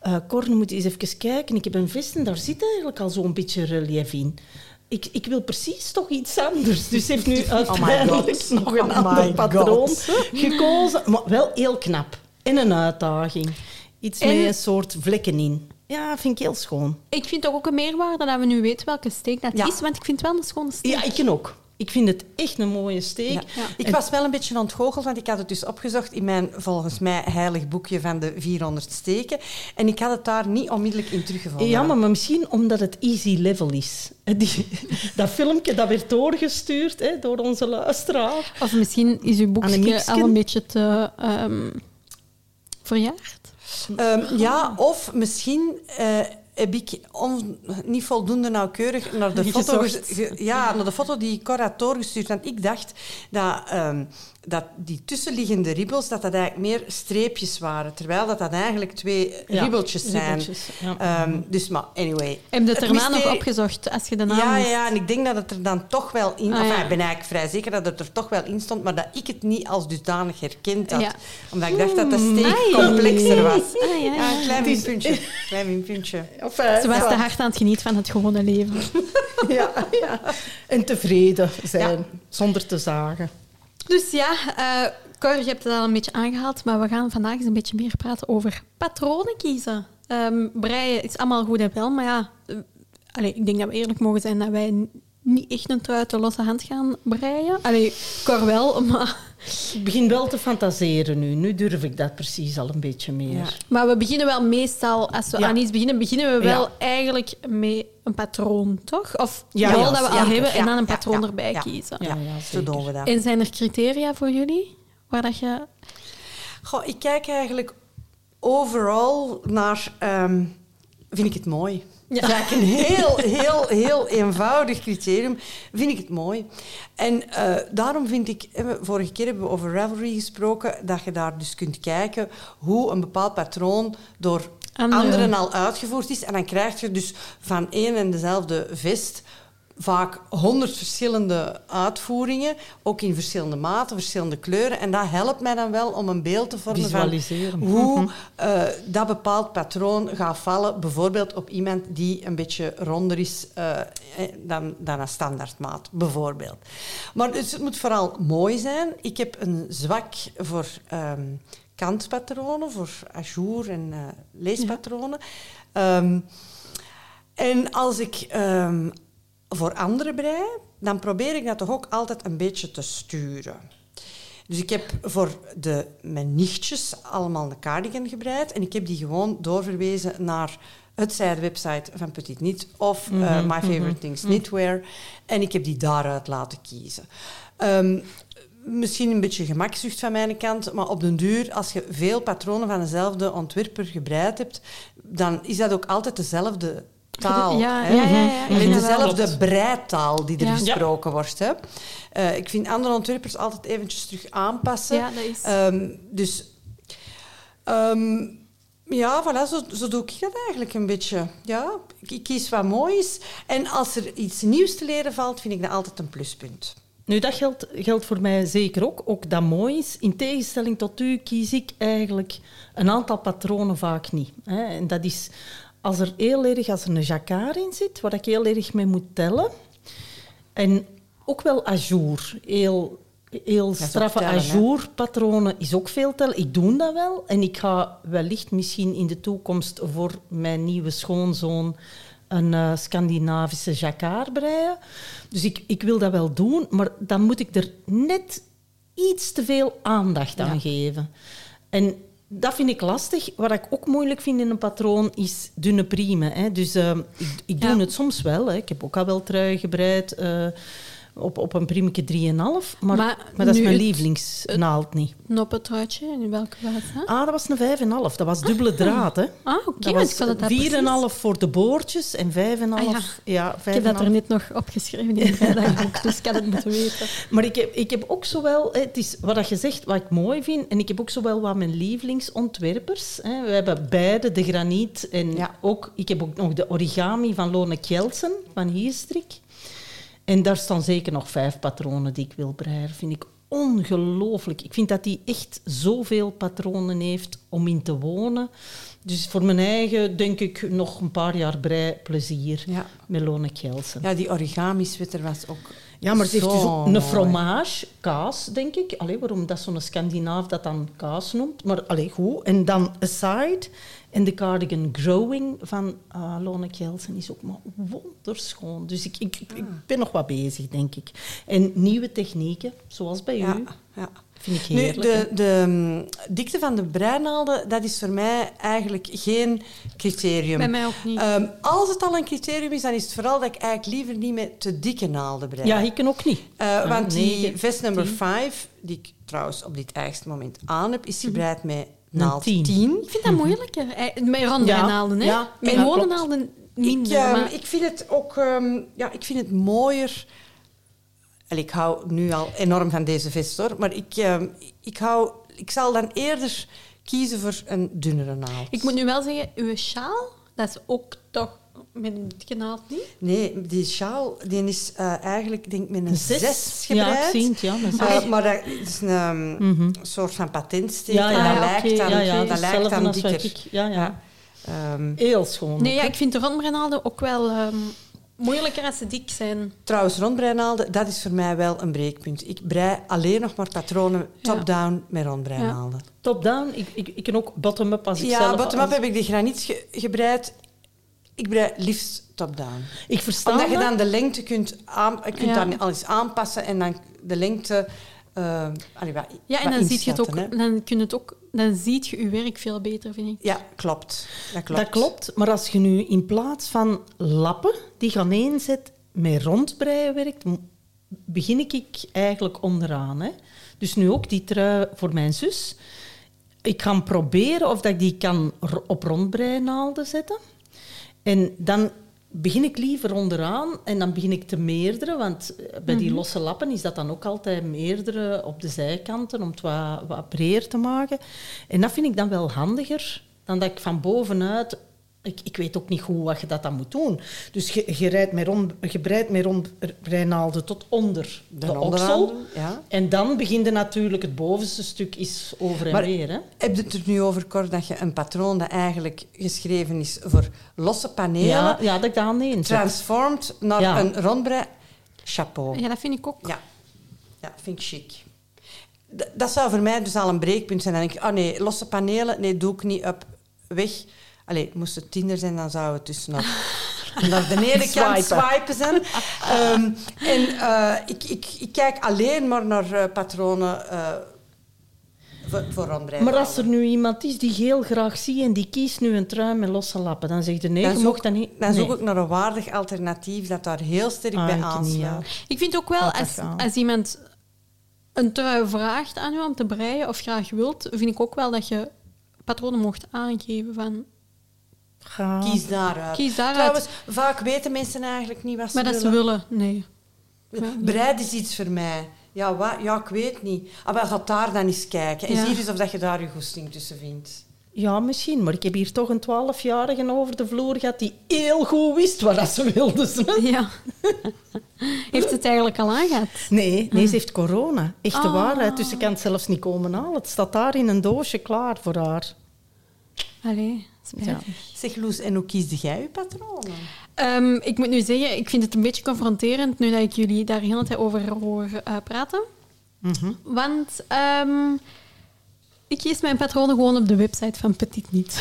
eh Cor, nu moet eens even kijken. Ik heb een vest en daar zit eigenlijk al zo'n beetje relief in. Ik, ik wil precies toch iets anders. Dus ze heeft nu uiteindelijk God. nog een Oh ander patroon God. gekozen. Maar wel heel knap. En een uitdaging. Iets En- met een soort vlekken in. Ja, vind ik heel schoon. Ik vind toch ook een meerwaarde dat we nu weten welke steek dat Ja. is, want ik vind het wel een schone steek. Ja, ik ook. Ik vind het echt een mooie steek. Ja. Ik was wel een beetje ontgoocheld, want ik had het dus opgezocht in mijn volgens mij heilig boekje van de 400 steken. En ik had het daar niet onmiddellijk in teruggevonden. Ja, maar, misschien omdat het easy level is. Die, dat filmpje dat werd doorgestuurd hè, door onze luisteraar. Of misschien is uw boekje al een beetje te ehm, verjaard. Ehm, ja, of misschien eh, heb ik on- niet voldoende nauwkeurig naar de, foto ge- ja, naar de foto die Cor had doorgestuurd. Want ik dacht dat, ehm, dat die tussenliggende ribbels dat dat eigenlijk meer streepjes waren. Terwijl dat, dat eigenlijk twee Ja, ribbeltjes zijn. ribbeltjes, ja. Ehm, dus, maar anyway. Heb je het erna nog opgezocht als je de naam Ja, ja, en ik denk dat het er dan toch wel in... Ah, enfin, ja. ik ben eigenlijk vrij zeker dat het er toch wel in stond, maar dat ik het niet als dusdanig herkend had. Omdat ik dacht dat de steek Ai. complexer was. Ah, ja, een klein minpuntje. klein minpuntje. Enfin, Ze was ja. te hard aan het genieten van het gewone leven. Ja, ja. En tevreden zijn, zonder te zagen. Dus ja, eh Cor, je hebt het al een beetje aangehaald, maar we gaan vandaag eens een beetje meer praten over patronen kiezen. Ehm, breien is allemaal goed en wel, maar ja, eh, allee, ik denk dat we eerlijk mogen zijn dat wij niet echt een trui uit de losse hand gaan breien. Allee, Cor wel, maar, Ik begin wel te fantaseren nu. Nu durf ik dat precies al een beetje meer. Ja. maar we beginnen wel meestal, als we Ja. aan iets beginnen, beginnen we wel Ja. eigenlijk met een patroon, toch? Of Ja, dat we al ja, hebben en dan een patroon ja, erbij ja. kiezen. Ja, ja, Zo doen we dat. En zijn er criteria voor jullie? Waar dat je... Goh, ik kijk eigenlijk overal naar... ehm, vind ik het mooi? Ja. Dat is eigenlijk een heel, heel, heel eenvoudig criterium. Vind ik het mooi. En eh, daarom vind ik... Vorige keer hebben we over Ravelry gesproken, dat je daar dus kunt kijken hoe een bepaald patroon door Andere. anderen al uitgevoerd is. En dan krijg je dus van één en dezelfde vest vaak honderd verschillende uitvoeringen, ook in verschillende maten, verschillende kleuren. En dat helpt mij dan wel om een beeld te vormen van hoe eh, dat bepaald patroon gaat vallen. Bijvoorbeeld op iemand die een beetje ronder is eh, eh, dan, dan een standaardmaat, bijvoorbeeld. Maar dus het moet vooral mooi zijn. Ik heb een zwak voor ehm, kantpatronen, voor ajour en leespatronen. Ehm, en als ik ehm, voor anderen brei, dan probeer ik dat toch ook altijd een beetje te sturen. Dus ik heb voor de, mijn nichtjes allemaal een cardigan gebreid en ik heb die gewoon doorverwezen naar het zijde-website van Petit Knit of eh, My Favorite Things Knitwear. En ik heb die daaruit laten kiezen. Ehm, misschien een beetje gemakzucht van mijn kant, maar op den duur, als je veel patronen van dezelfde ontwerper gebreid hebt, dan is dat ook altijd dezelfde taal. Ja, hè? ja, ja, dat wel. dezelfde breitaal die er Ja. gesproken wordt. Hè? Eh, ik vind andere ontwerpers altijd eventjes terug aanpassen. Ja, dat is... Ehm, dus ehm, ja, voilà, zo, zo doe ik dat eigenlijk een beetje. Ja, ik, ik kies wat mooi is. En als er iets nieuws te leren valt, vind ik dat altijd een pluspunt. Nu, dat geldt, geldt voor mij zeker ook. Ook dat mooi is. In tegenstelling tot u kies ik eigenlijk een aantal patronen vaak niet. Hè. En dat is als er heel erg als er een jacquard in zit, waar ik heel erg mee moet tellen. En ook wel ajour. Heel, heel straffe ajour-patronen is ook veel tellen. Ik doe dat wel. En ik ga wellicht misschien in de toekomst voor mijn nieuwe schoonzoon een eh, Scandinavische jacquard breien. Dus ik, ik wil dat wel doen, maar dan moet ik er net iets te veel aandacht aan Ja. geven. En dat vind ik lastig. Wat ik ook moeilijk vind in een patroon is dunne priemen. Hè. Dus eh, ik, ik doe Ja. het soms wel. Hè. Ik heb ook al wel truien gebreid eh, op, op een priemetje 3,5. Maar, maar, Maar dat is mijn lievelingsnaald niet. Noppetruitje, in welke was dat? Ah, dat was een 5,5. Dat was dubbele draad. Hè. Ah, oké. Dat want ik zat het was daar precies- 4,5 voor de boordjes en 5,5. Ah, ja. ja, Ik heb dat 5,5 er net nog opgeschreven in het vrijdagsboek, dus ik had het moeten weten. Maar ik heb, ik heb ook zowel, hè, het is wat dat je zegt, wat ik mooi vind, en ik heb ook zowel wat mijn lievelingsontwerpers. Hè. We hebben beide de graniet en Ja. ook, ik heb ook nog de origami van Lone Kjelsen van Hierstrik. En daar staan zeker nog vijf patronen die ik wil breien. Vind ik ongelooflijk. Ik vind dat die echt zoveel patronen heeft om in te wonen. Dus voor mijn eigen denk ik nog een paar jaar breiplezier Ja. met Lone Kjelsen. Ja, die origami-sweater was ook Ja, maar het heeft dus ook een fromage, kaas, denk ik. Allee, waarom dat zo'n Scandinaaf dat dan kaas noemt. Maar allee, goed. En dan Aside en de cardigan Growing van uh, Lone Kjelsen is ook maar wonderschoon. Dus ik, ik, ik ben nog wat bezig, denk ik. En nieuwe technieken, zoals bij Ja, u, ja. vind ik Nu, heerlijk. de, hè. de mm, dikte van de breinaalden, dat is voor mij eigenlijk geen criterium. Bij mij ook niet. Ehm, als het al een criterium is, dan is het vooral dat ik eigenlijk liever niet met te dikke naalden brei. ja, ik kan ook niet. Eh, Ja, want die negen, vest nummer tien. 5, die ik trouwens op dit eigenste moment aan heb, is gebreid met naald tien. 10. ik vind dat moeilijker. Eh, Met ronde Ja, naalden, hè? ja, Met gewone naalden minder. Ik, ehm, maar... ik vind het ook ehm, ja, ik vind het mooier. Allee, ik hou nu al enorm van deze vest hoor, maar ik, ehm, ik, hou, ik zal dan eerder kiezen voor een dunnere naald. Ik moet nu wel zeggen, uw sjaal, dat is ook toch met een dikke naald niet? Nee, die sjaal die is eh, eigenlijk denk ik met een Een 6 zes. Ja, gebreid. ik zie het, ja. Dat is Eh, maar dat is een ehm, soort van patentsteek. ja, ja, en dat ja, lijkt dan, ja, ja, dat lijkt dan dikker. ik- ja, ja. Ehm, Heel schoon. Nee, ook, ja, ik vind de rondbrenaalden ook wel... ehm, Moeilijker als ze dik zijn. Trouwens, rondbreinaalden, dat is voor mij wel een breekpunt. Ik brei alleen nog maar patronen top-down met rondbreinaalden. Top-down, ik, ik, ik kan ook bottom-up als ik Ja, zelf... bottom-up als- heb ik de graniet ge- gebreid. Ik brei liefst top-down. Ik versta Omdat je dan de lengte kunt, aan, je kunt Ja. daar al eens aanpassen en dan de lengte... eh allee, wat, Ja, en dan zie je het ook, hè. dan kun je het ook, dan ziet je je werk veel beter, vind ik. Ja, klopt. Dat klopt. Dat klopt, maar als je nu in plaats van lappen die gaan inzet met rondbreien werkt, begin ik eigenlijk onderaan. Hè? Dus nu ook die trui voor mijn zus. Ik ga proberen of dat ik die kan op rondbreinaalden zetten. En dan begin ik liever onderaan en dan begin ik te meerdere, want eh, bij die losse lappen is dat dan ook altijd meerdere op de zijkanten om het wat, wat breer te maken. En dat vind ik dan wel handiger dan dat ik van bovenuit... Ik, ik weet ook niet goed wat je dat dan moet doen. Dus je, je, rijdt met rond, je breidt met rondbreinaalden tot onder de, oksel. ja. En dan begint er natuurlijk het bovenste stuk is over en Maar- weer. Hè? Heb je het er nu over, Cor, dat je een patroon dat eigenlijk geschreven is voor losse panelen, Ja, ja, dat ik dat transformed naar Ja. een rondbrei chapeau? Ja, dat vind ik ook. Ja, ja vind ik chic. D- dat zou voor mij dus al een breekpunt zijn. Dan denk ik, oh nee, losse panelen, nee, doe ik niet op, weg. Allee, moest het Tinder zijn, dan zou het dus nog naar de ene kant Swipen. swipen zijn. Ehm, en eh, ik, ik, ik kijk alleen maar naar eh, patronen eh, voor, voor. Maar als er nu iemand is die heel graag ziet en die kiest nu een trui met losse lappen, dan zegt de nee, dan je zoek, dat niet. dan zoek ik naar een waardig alternatief dat daar heel sterk Ah, bij aansluit. ja. Ik vind ook wel, als, als iemand een trui vraagt aan u om te breien of graag wilt, vind ik ook wel dat je patronen mocht aangeven van... Kies daaruit. Kies daaruit. Trouwens, vaak weten mensen eigenlijk niet wat ze Maar dat willen. ze willen, nee. Breid is iets voor mij. Ja, wat? ja, ik weet niet. Ah, maar ga daar dan eens kijken. En Ja. zie eens of dat je daar je goesting tussen vindt. Ja, misschien, maar ik heb hier toch een twaalfjarige over de vloer gehad die heel goed wist wat dat ze wilde. ze. Ja. Heeft het eigenlijk al aangehad? Nee, nee, ze heeft corona. Echt de Ah. waarheid. Dus ze kan het zelfs niet komen halen. Het staat daar in een doosje klaar voor haar. Allee, spijtig. Zeg, Loes, en hoe kiesde jij je patronen? Ehm, ik moet nu zeggen, ik vind het een beetje confronterend nu dat ik jullie daar de hele tijd over hoor eh, praten. Want ehm, ik kies mijn patronen gewoon op de website van Petit Niet.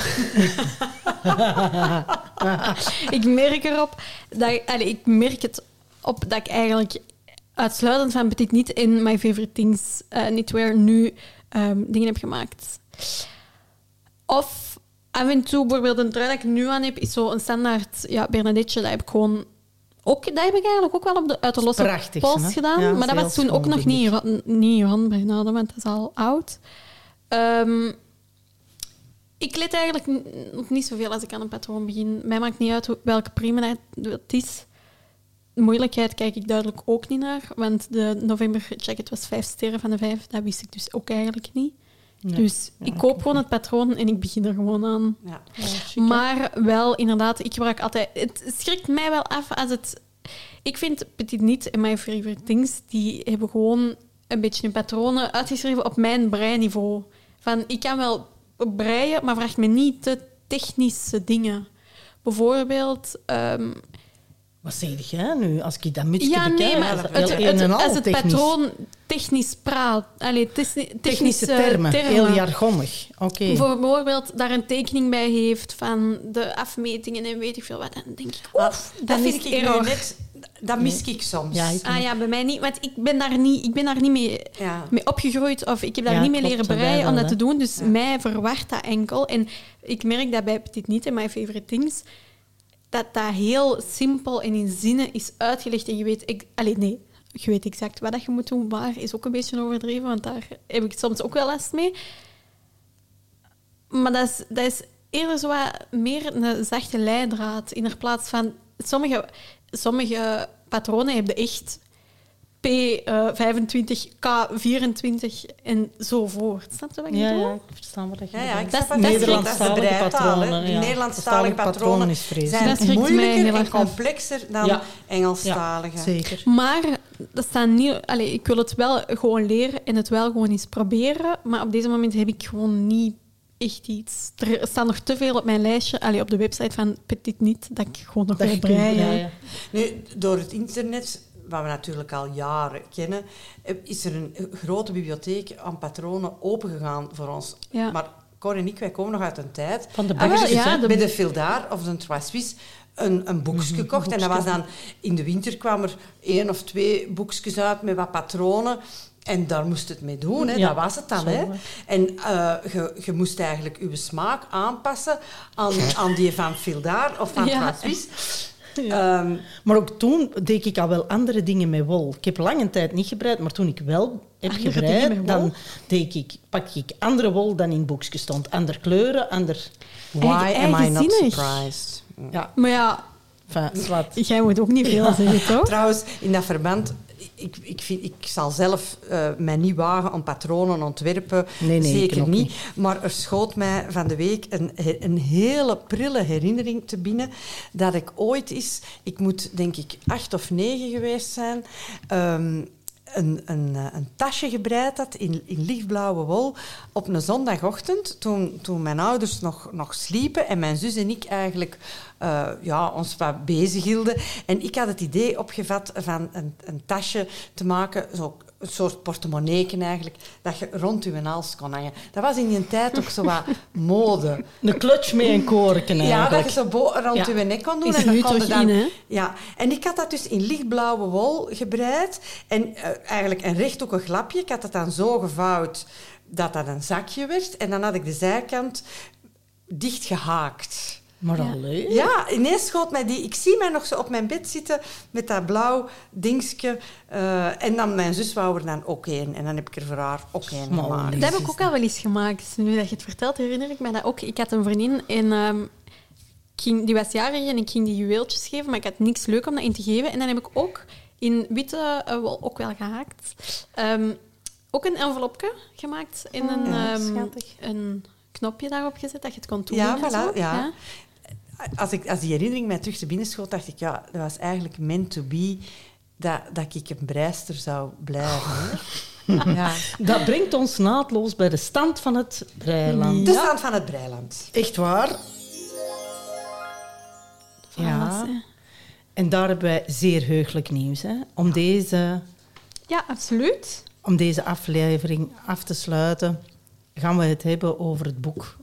ik merk erop dat ik, allee, ik merk het op dat ik eigenlijk uitsluitend van Petit Niet in My Favorite Things eh Knitwear nu ehm, dingen heb gemaakt. Of af en toe, bijvoorbeeld een trui dat ik nu aan heb, is zo een standaard ja, Bernadette. Dat heb ik gewoon ook, dat heb ik eigenlijk ook wel op de, uit de losse prachtig, pols hè? gedaan. Ja, maar dat was toen ook nog niet, niet handbreinade, want dat is al oud. Ehm, ik let eigenlijk op niet zoveel als ik aan een patroon begin. Mij maakt niet uit welke prima het is. Moeilijkheid kijk ik duidelijk ook niet naar, want de November Jacket was vijf sterren van de vijf. Dat wist ik dus ook eigenlijk niet. Nee. Dus Ja, ik koop gewoon het patroon en ik begin er gewoon aan. Ja. Maar wel, inderdaad, ik gebruik altijd... Het schrikt mij wel af als het... Ik vind Petit Niet en My Favorite Things, die hebben gewoon een beetje hun patronen uitgeschreven op mijn breiniveau. Van, ik kan wel breien, maar vraag me niet te technische dingen. Bijvoorbeeld... ehm, Wat zeg jij nu? Als ik dat mutsje ja, bekijk, nee, maar het, het- al als het technisch. patroon technisch praat... Allee, techni- technische, Technische termen, heel jargonnig. Oké. bijvoorbeeld daar een tekening bij heeft van de afmetingen en weet ik veel wat, dan denk ik, oef, dan dat vind het ik nu error. net... Dat mis ik soms. Ja, ik- Ah ja, bij mij niet, want ik ben daar niet, ik ben daar niet mee, Ja. mee opgegroeid of ik heb daar Ja, niet mee leren breien om dat te doen, dus Ja. mij verwart dat enkel. En ik merk dat bij Petit Niet en My Favorite Things, dat dat heel simpel en in zinnen is uitgelegd en je weet... Ik, allee, nee, je weet exact wat je moet doen, maar is ook een beetje overdreven, want daar heb ik soms ook wel last mee. Maar dat is, dat is eerder zo meer een zachte leidraad in plaats van... Sommige, sommige patronen hebben echt P25, K24 enzovoort. Snap je wat ik Ja, bedoel? ja, ik versta wat je Ja, ja, ik bedoelt. Dat is- dat Nederlandstalige patronen, De. Nederlandstalige patronen is vreselijk. zijn Dat schrikt mij moeilijker en complexer dan Ja. Engelstalige. Zeker. Maar dat staat niet... Allee, ik wil het wel gewoon leren en het wel gewoon eens proberen. Maar op deze moment heb ik gewoon niet echt iets. Er staat nog te veel op mijn lijstje, allee, op de website van Petit Niet, dat ik gewoon nog Dat wil breien. Nu, door het internet, wat we natuurlijk al jaren kennen, eh, is er een grote bibliotheek aan patronen opengegaan voor ons. Ja. Maar Cor en ik, wij komen nog uit een tijd Van de Ah, wel, bakjes, ja, de- met de Fildaar of de Trois Suisse een, een boekje gekocht. En dat was dan, in de winter kwamen er één of twee boekjes uit met wat patronen. En daar moest het mee doen, hè. Ja, dat was het dan. Hè. En eh, je, je moest eigenlijk je smaak aanpassen aan, aan die van Fildaar of van Ja. Ehm, Maar ook toen deed ik al wel andere dingen met wol. Ik heb lange tijd niet gebreid, maar toen ik wel heb Andere gebreid, dan deed ik, pak ik andere wol dan in boekjes stond. Andere kleuren, ander... Why am I not surprised? Ja, Maar ja, enfin, zwart. jij moet ook niet veel zeggen, toch? Trouwens, in dat verband, ik, ik, vind, ik zal zelf eh, mij niet wagen om patronen ontwerpen. Nee, nee, Zeker niet. Maar er schoot mij van de week een, een hele prille herinnering te binnen dat ik ooit is, ik moet denk ik acht of negen geweest zijn, ehm, een, een, eh, een tasje gebreid had in, in lichtblauwe wol op een zondagochtend, toen, toen mijn ouders nog, nog sliepen en mijn zus en ik eigenlijk eh, ja, ons wat bezig hielden. En ik had het idee opgevat van een, een tasje te maken, zo een soort portemonnee eigenlijk, dat je rond je hals kon hangen. Dat was in die tijd ook zo wat mode. Een clutch met een koorken Ja, dat je zo bo- rond Ja. je nek kon doen. Is en dan nu kon toch dan, in? Ja, en ik had dat dus in lichtblauwe wol gebreid. En eh, eigenlijk een rechthoekig lapje. Ik had het dan zo gevouwd dat dat een zakje werd. En dan had ik de zijkant dicht gehaakt. Maar Ja. ineens schoot mij die... Ik zie mij nog zo op mijn bed zitten met dat blauw dingetje. eh, en dan mijn zus wou er dan ook één. En dan heb ik er voor haar ook één gemaakt. Dat heb ik ook al wel eens gemaakt. Nu dat je het vertelt, herinner ik me dat ook. Ik had een vriendin en ehm, ging, die was jarig en ik ging die juweeltjes geven, maar ik had niks leuk om dat in te geven. En dan heb ik ook in witte eh, wol ook wel gehaakt. Ehm, ook een envelopje gemaakt en een, Ja, ehm, een knopje daarop gezet dat je het kon doen. Ja, voilà, ja. Als, ik, als die herinnering mij terug te binnen schoot, dacht ik, ja, dat was eigenlijk meant to be dat, dat ik een breister zou blijven. ja. Dat brengt ons naadloos bij de stand van het breiland. De stand van het breiland. Echt waar. Ja. En daar hebben wij zeer heugelijk nieuws. Hè? Om, deze, Ja, absoluut. om deze aflevering af te sluiten, gaan we het hebben over het boek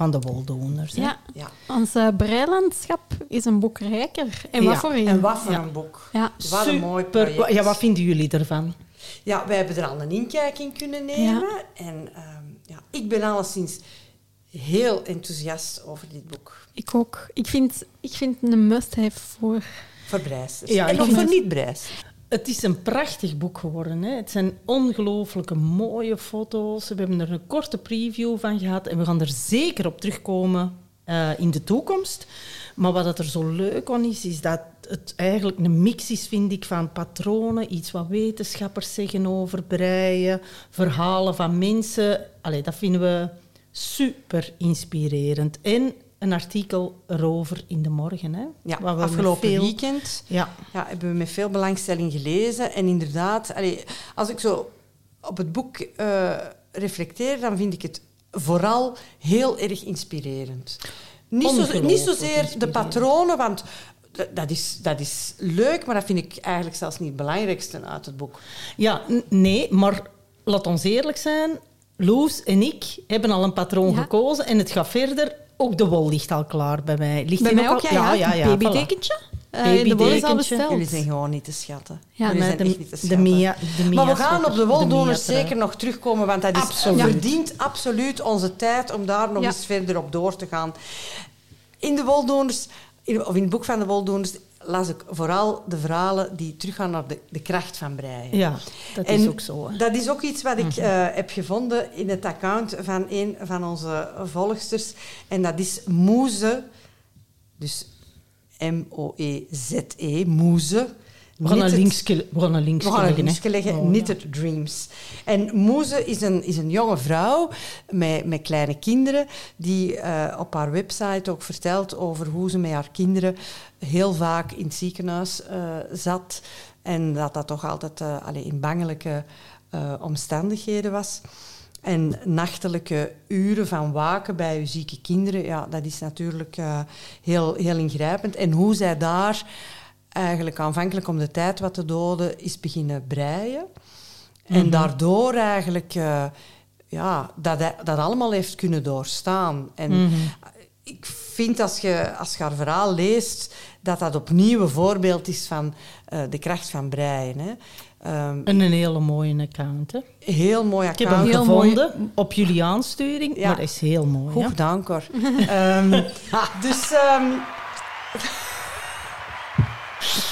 van de Woldoners. hè. Ja. Ja. Ons eh, breilandschap is een boek rijker. En wat Ja, voor een. En wat voor Ja. een boek. Ja. Wat een mooi Super. project. Ja, wat vinden jullie ervan? Ja, wij hebben er al een inkijk in kunnen nemen. En ehm, ja, ik ben alleszins heel enthousiast over dit boek. Ik ook. Ik vind, ik vind het een must-have voor... Voor breisters. Ja, en ik ook voor niet-breisters. Het is een prachtig boek geworden. Hè? Het zijn ongelooflijke mooie foto's. We hebben er een korte preview van gehad en we gaan er zeker op terugkomen eh, in de toekomst. Maar wat er zo leuk aan is, is dat het eigenlijk een mix is, vind ik, van patronen, iets wat wetenschappers zeggen over breien, verhalen van mensen. Allee, dat vinden we super inspirerend. En een artikel erover in de morgen. Hè? Ja, Wat we afgelopen veel- weekend Ja. ja, hebben we met veel belangstelling gelezen. En inderdaad, allee, als ik zo op het boek eh, reflecteer, dan vind ik het vooral heel erg inspirerend. Niet, zo, niet zozeer de patronen, want dat is, dat is leuk, maar dat vind ik eigenlijk zelfs niet het belangrijkste uit het boek. Ja, nee, maar laat ons eerlijk zijn. Loes en ik hebben al een patroon Ja. gekozen en het gaat verder. Ook de wol ligt al klaar bij mij. Ligt Bij mij ook, al- ja. ja, ja, Een voilà. babytekentje. Eh, de wol is al besteld. Jullie zijn gewoon niet te schatten. Ja, Jullie zijn de, echt niet te de schatten. Mia, de Mia Maar we gaan op de woldoners zeker nog terugkomen, want dat is, Absoluut. verdient absoluut onze tijd om daar nog Ja. eens verder op door te gaan. In de woldoners, in, of in het boek van de woldoners, las ik vooral de verhalen die teruggaan naar de, de kracht van breien. Ja, dat En is ook zo. Hè. Dat is ook iets wat ik eh, heb gevonden in het account van een van onze volgsters. En dat is Moeze. Dus M-O-E-Z-E, Moeze. We gaan we we linkje leggen. Oh, ja. Knitted Dreams. En Moeze is een, is een jonge vrouw met, met kleine kinderen die eh, op haar website ook vertelt over hoe ze met haar kinderen heel vaak in het ziekenhuis eh, zat. En dat dat toch altijd eh, allee, in bangelijke omstandigheden was. En nachtelijke uren van waken bij uw zieke kinderen, ja, dat is natuurlijk heel, heel ingrijpend. En hoe zij daar eigenlijk aanvankelijk om de tijd wat te doden, is beginnen breien. En mhm. daardoor eigenlijk uh, ja, dat, dat allemaal heeft kunnen doorstaan. En mhm. ik vind als je, als je haar verhaal leest, dat dat opnieuw een voorbeeld is van uh, de kracht van breien. Hè. Um, en een hele mooie account, hè? Heel mooi account. Ik heb hem gevonden mooi. op jullie aansturing, ja. maar dat is heel mooi. Goed gedaan, Cor. um, dus... Um,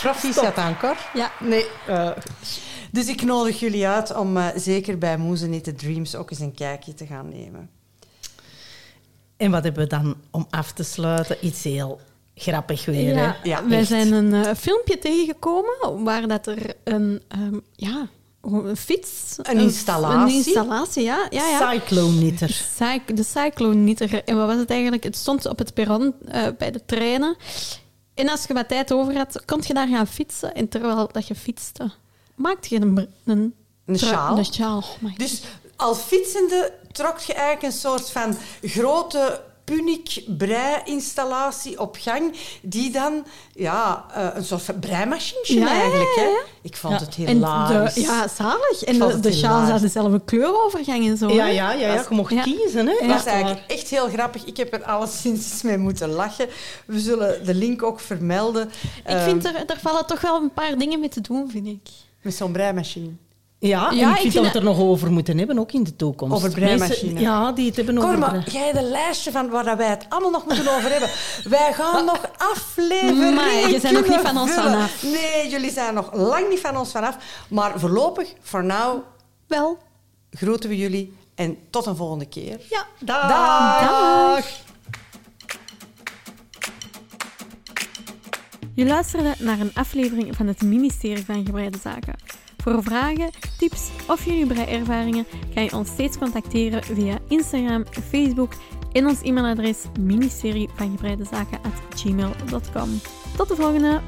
Proficiat aan, Cor. Ja. Nee. Uh, dus ik nodig jullie uit om uh, zeker bij Moezenite Dreams ook eens een kijkje te gaan nemen. En wat hebben we dan om af te sluiten? Iets heel grappig weer. Ja, hè? ja wij zijn een uh, filmpje tegengekomen waar dat er een, um, ja, een fiets... Een installatie. Een installatie, ja. ja, ja. Cyclone Knitter. de Cyclone Knitter. En wat was het eigenlijk? Het stond op het perron uh, bij de treinen. En als je wat tijd over had, kon je daar gaan fietsen. En terwijl dat je fietste, maakte je een, een, een sjaal. Een sjaal. Oh dus als fietsende trok je eigenlijk een soort van grote Punic brei-installatie op gang, die dan ja, uh, een soort breimachine ja, eigenlijk. Hè? Ik vond het heel laag. Ja, zalig. En de, de sjaal had dezelfde kleurovergang en zo. Ja, ja, ja, ja, je mocht kiezen. Hè? Dat was eigenlijk echt heel grappig. Ik heb er alleszins mee moeten lachen. We zullen de link ook vermelden. Ik vind ehm, er, er vallen toch wel een paar dingen mee te doen, vind ik. Met zo'n breimachine. Ja, ja ik vind dat we het er nog over moeten hebben, ook in de toekomst. Over breimachines. Ja, die het hebben Korma, over... jij hebt een lijstje van waar wij het allemaal nog moeten over hebben. Wij gaan nog afleveringen Maar je bent nog niet van ons vanaf. Nee, jullie zijn nog lang niet van ons vanaf. Maar voorlopig, voor nu... Wel. Groeten we jullie en tot een volgende keer. Ja. Dag. Dag. Je luisterde naar een aflevering van het ministerie van Gebreide Zaken. Voor vragen, tips of jullie breiervaringen kan je ons steeds contacteren via Instagram, Facebook en ons e-mailadres ministerie van Tot de volgende!